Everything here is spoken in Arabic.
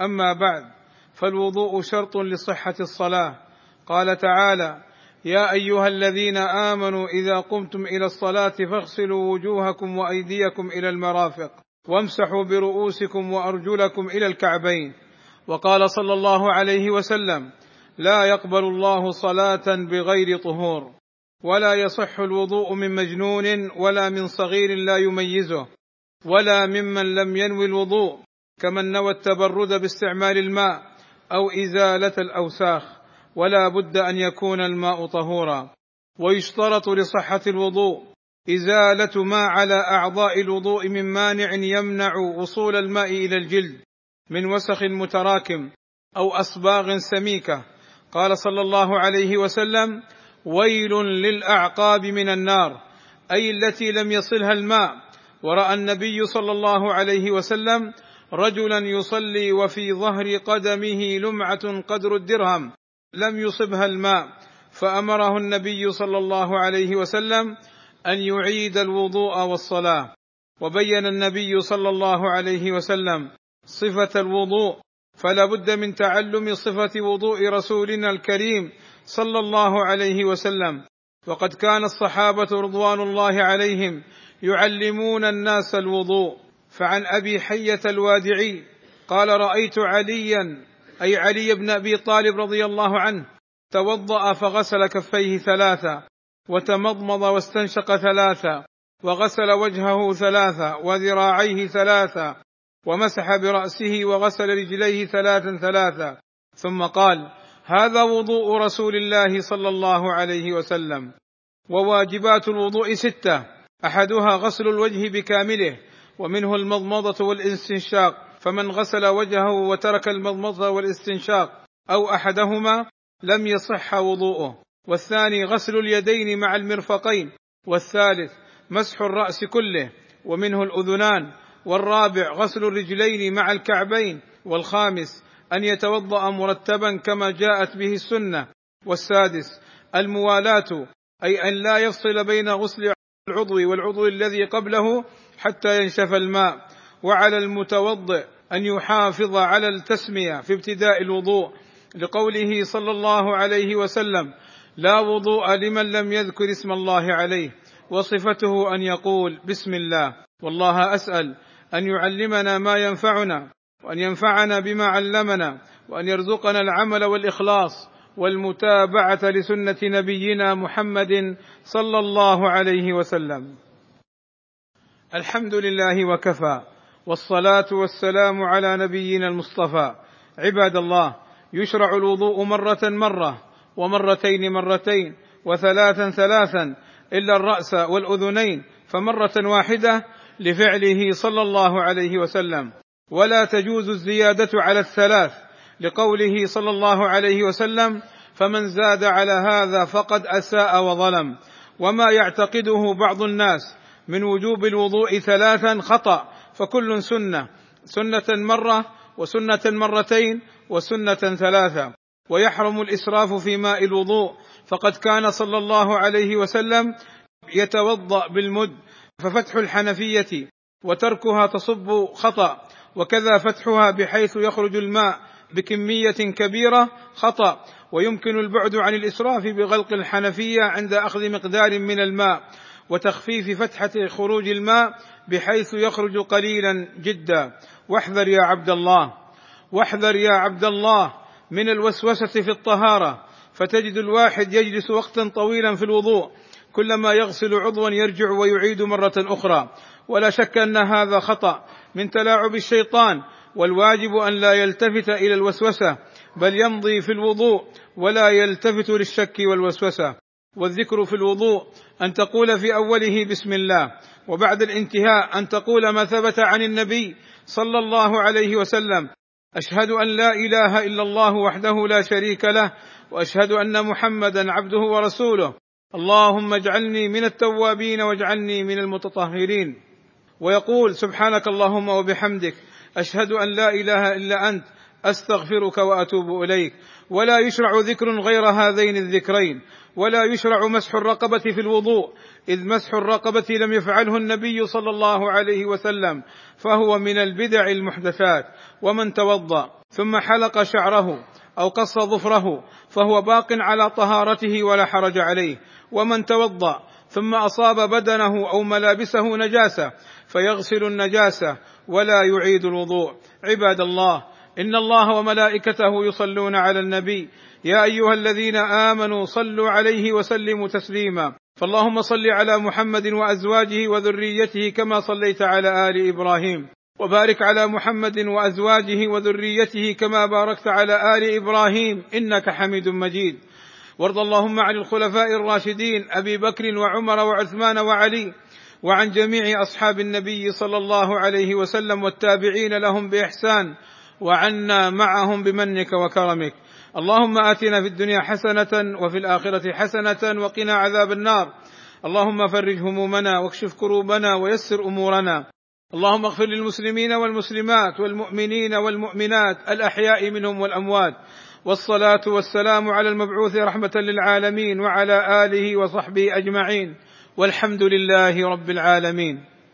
أما بعد فالوضوء شرط لصحة الصلاة. قال تعالى يا أيها الذين آمنوا إذا قمتم إلى الصلاة فاغسلوا وجوهكم وأيديكم إلى المرافق وامسحوا برؤوسكم وأرجلكم إلى الكعبين. وقال صلى الله عليه وسلم لا يقبل الله صلاة بغير طهور ولا يصح الوضوء من مجنون ولا من صغير لا يميزه ولا ممن لم ينوي الوضوء كمن نوى التبرد باستعمال الماء أو إزالة الأوساخ ولا بد أن يكون الماء طهورا. ويشترط لصحة الوضوء إزالة ما على أعضاء الوضوء من مانع يمنع وصول الماء إلى الجلد من وسخ متراكم أو أصباغ سميكة. قال صلى الله عليه وسلم ويل للأعقاب من النار أي التي لم يصلها الماء. ورأى النبي صلى الله عليه وسلم رجلا يصلي وفي ظهر قدمه لمعة قدر الدرهم لم يصبها الماء فأمره النبي صلى الله عليه وسلم أن يعيد الوضوء والصلاة. وبين النبي صلى الله عليه وسلم صفة الوضوء فلا بد من تعلم صفة وضوء رسولنا الكريم صلى الله عليه وسلم. وقد كان الصحابة رضوان الله عليهم يعلمون الناس الوضوء. فعن أبي حية الوادعي قال رأيت عليا أي علي بن أبي طالب رضي الله عنه توضأ فغسل كفيه ثلاثا وتمضمض واستنشق ثلاثا وغسل وجهه ثلاثا وذراعيه ثلاثا ومسح برأسه وغسل رجليه ثلاثا ثلاثا ثم قال هذا وضوء رسول الله صلى الله عليه وسلم وواجبات الوضوء ستة أحدها غسل الوجه بكامله ومنه المضمضة والاستنشاق فمن غسل وجهه وترك المضمضة والاستنشاق أو أحدهما لم يصح وضوءه. والثاني غسل اليدين مع المرفقين. والثالث مسح الرأس كله ومنه الأذنان. والرابع غسل الرجلين مع الكعبين. والخامس أن يتوضأ مرتبا كما جاءت به السنة. والسادس الموالاة أي أن لا يفصل بين غسل العضو والعضو الذي قبله حتى ينشف الماء وعلى المتوضئ أن يحافظ على التسمية في ابتداء الوضوء لقوله صلى الله عليه وسلم لا وضوء لمن لم يذكر اسم الله عليه وصفته أن يقول بسم الله والله أسأل أن يعلمنا ما ينفعنا وأن ينفعنا بما علمنا وأن يرزقنا العمل والإخلاص والمتابعة لسنة نبينا محمد صلى الله عليه وسلم. الحمد لله وكفى والصلاة والسلام على نبينا المصطفى. عباد الله يشرع الوضوء مرة مرة ومرتين مرتين وثلاثا ثلاثا إلا الرأس والأذنين فمرة واحدة لفعله صلى الله عليه وسلم. ولا تجوز الزيادة على الثلاث لقوله صلى الله عليه وسلم فمن زاد على هذا فقد أساء وظلم. وما يعتقده بعض الناس من وجوب الوضوء ثلاثا خطأ فكل سنة سنة مرة وسنة مرتين وسنة ثلاثة. ويحرم الإسراف في ماء الوضوء فقد كان صلى الله عليه وسلم يتوضأ بالمد ففتح الحنفية وتركها تصب خطأ وكذا فتحها بحيث يخرج الماء بكمية كبيرة خطأ. ويمكن البعد عن الإسراف بغلق الحنفية عند أخذ مقدار من الماء وتخفيف فتحة خروج الماء بحيث يخرج قليلا جدا. واحذر يا عبد الله واحذر يا عبد الله من الوسوسة في الطهارة. فتجد الواحد يجلس وقتا طويلا في الوضوء كلما يغسل عضوا يرجع ويعيد مرة أخرى. ولا شك أن هذا خطأ من تلاعب الشيطان والواجب أن لا يلتفت إلى الوسوسة بل يمضي في الوضوء ولا يلتفت للشك والوسوسة. والذكر في الوضوء أن تقول في أوله بسم الله وبعد الانتهاء أن تقول ما ثبت عن النبي صلى الله عليه وسلم. أشهد أن لا إله إلا الله وحده لا شريك له وأشهد أن محمدا عبده ورسوله. اللهم اجعلني من التوابين واجعلني من المتطهرين. ويقول سبحانك اللهم وبحمدك أشهد أن لا إله إلا أنت أستغفرك وأتوب إليك. ولا يشرع ذكر غير هذين الذكرين. ولا يشرع مسح الرقبة في الوضوء. إذ مسح الرقبة لم يفعله النبي صلى الله عليه وسلم فهو من البدع المحدثات. ومن توضأ ثم حلق شعره أو قص ظفره فهو باق على طهارته ولا حرج عليه. ومن توضأ ثم أصاب بدنه أو ملابسه نجاسة فيغسل النجاسة ولا يعيد الوضوء. عباد الله إن الله وملائكته يصلون على النبي. يا أيها الذين آمنوا صلوا عليه وسلموا تسليما. فاللهم صل على محمد وأزواجه وذريته كما صليت على آل إبراهيم. وبارك على محمد وأزواجه وذريته كما باركت على آل إبراهيم. إنك حميد مجيد. وارض اللهم عن الخلفاء الراشدين أبي بكر وعمر وعثمان وعلي وعن جميع أصحاب النبي صلى الله عليه وسلم والتابعين لهم بإحسان وعنا معهم بمنك وكرمك. اللهم آتنا في الدنيا حسنة وفي الآخرة حسنة وقنا عذاب النار. اللهم فرج همومنا واكشف كروبنا ويسر أمورنا. اللهم اغفر للمسلمين والمسلمات والمؤمنين والمؤمنات الأحياء منهم والأموات. والصلاة والسلام على المبعوث رحمة للعالمين وعلى آله وصحبه أجمعين. والحمد لله رب العالمين.